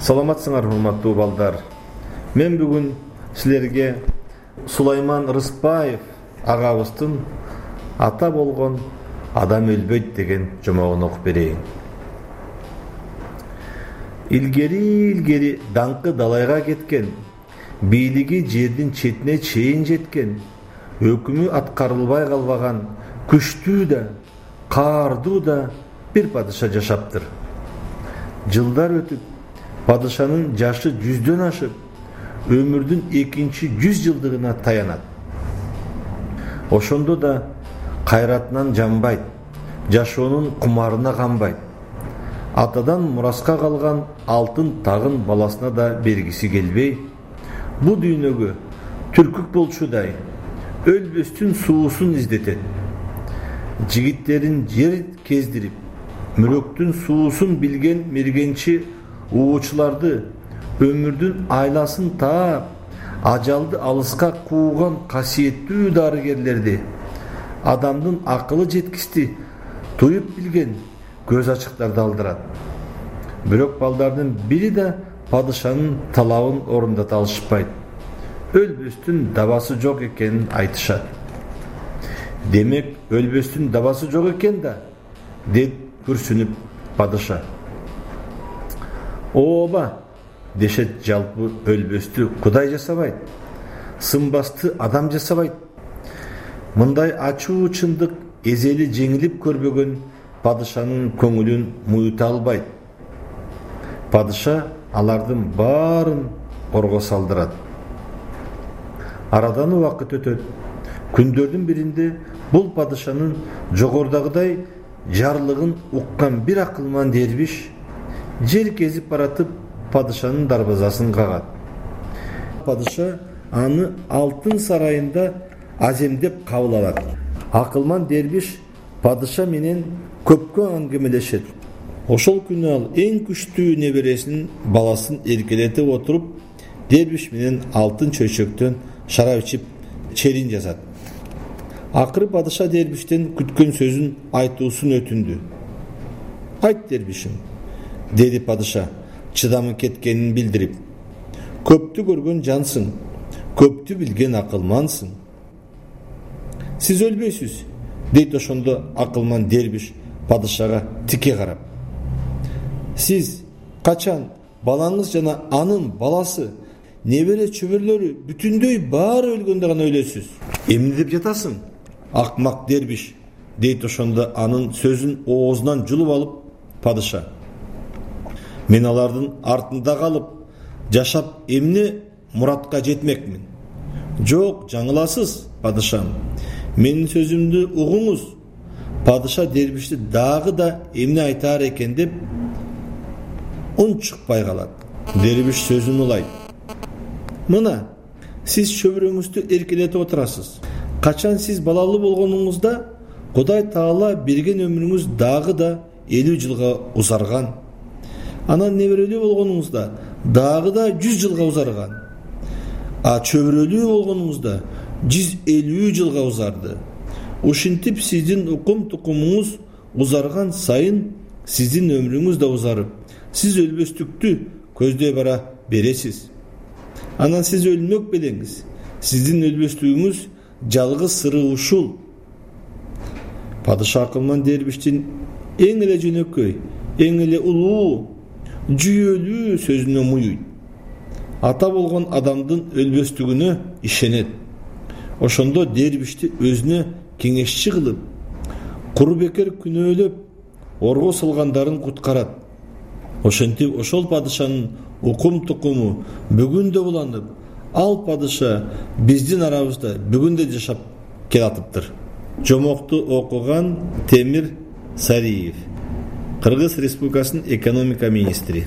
саламатсыңар урматтуу балдар. Мен бүгүн силерге сулайман рыспаев агабыздын ата болгон адам өлбөйт деген жомогун окуп берейин. Илгери илгери даңкы далайга кеткен бийлиги жердин четине чейин жеткен өкүмү аткарылбай калбаган күчтүү да каардуу да бир падыша жашаптыр. Жылдар өтүп падышанын жашы жүздөн ашып өмүрдүн экинчи жүз жылдыгына таянат. Ошондо да кайратынан жанбайт жашоонун кумарына канбайт атадан мураска калган алтын тагын баласына да бергиси келбей бул дүйнөгө түркүк болчудай өлбөстүн суусун издетет. Жигиттерин жер кездирип мүрөктүн суусун билген мергенчи угуучуларды өмүрдүн айласын таап ажалды алыска кууган касиеттүү дарыгерлерди адамдын акылы жеткисти туюп билген көз ачыктарды алдырат. Бирок балдардын бири да падышанын талабын орундата алышпайт. Өлбөстүн дабасы жок экенин айтышат. Демек өлбөстүн дабасы жок экен да деп күрсүнүп падыша ооба дешет жалпы өлбөстү кудай жасабайт сынбасты адам жасабайт. Мындай ачуу чындык эзели жеңилип көрбөгөн падышанын көңүлүн муюта албайт. Падыша алардын баарын орго салдырат. Арадан убакыт өтөт. Күндөрдүн биринде бул падышанын жогорудагыдай жарлыгын уккан бир акылман дербиш жер кезип баратып падышанын дарбазасын кагат. Падыша аны алтын сарайында аземдеп кабыл алат. Акылман дербиш падыша менен көпкө аңгемелешет ошол күнү ал эң күчтүү небересинин баласын эркелетип отуруп дербиш менен алтын чөйчөктөн шарап ичип черин жазат акыры падыша дербиштен күткөн сөзүн айтуусун өтүндү. Айт дербишим деди падыша чыдамы кеткенин билдирип. Көптү көргөн жансың көптү билген акылмансың. Сиз өлбөйсүз дейт ошондо акылман дербиш падышага тике карап. Сиз качан балаңыз жана анын баласы небере чөбүрлөрү бүтүндөй баары өлгөндө гана өлөсүз эмне деп жатасың? Акмак дербиш дейт ошондо анын сөзүн оозунан жулуп алып падыша мен алардын артында калып жашап эмне муратка жетмекмин. Жок жаңыласыз падышам. Менин сөзүмдү угуңуз. Падыша дербишти дагы да эмне айтаар экен деп үн чыкпай калат. Дербиш сөзүн улайт. Мына сиз чөбүрөңүздү эркелетип отурасыз. Качан сиз балалуу болгонуңузда кудай таала берген өмүрүңүз дагы да элүү жылга узарган анан неберелүү болгонуңузда дагы да жүз жылга узарган. А чөбүрөлүү болгонуңузда жүз элүү жылга узарды. Ушинтип сиздин укум тукумуңуз узарган сайын сиздин өмүрүңүз да узарып сиз өлбөстүктү көздөй бара бересиз. Анан сиз өлмөк белеңиз. Сиздин өлбөстүгүңүз жалгыз сыры ушул. Падыша акылман дербиштин эң эле жөнөкөй эң эле улуу жүйөлүү сөзүнө муюйт. Ата болгон адамдын өлбөстүгүнө ишенет. Ошондо дербишти өзүнө кеңешчи кылып куру бекер күнөөлөп орго салгандарын куткарат. Ошентип ошол падышанын укум тукуму бүгүн да уланып ал падыша биздин арабызда бүгүн да жашап келатыптыр. Жомокту окуган темир сариев кыргыз республикасынын экономика министри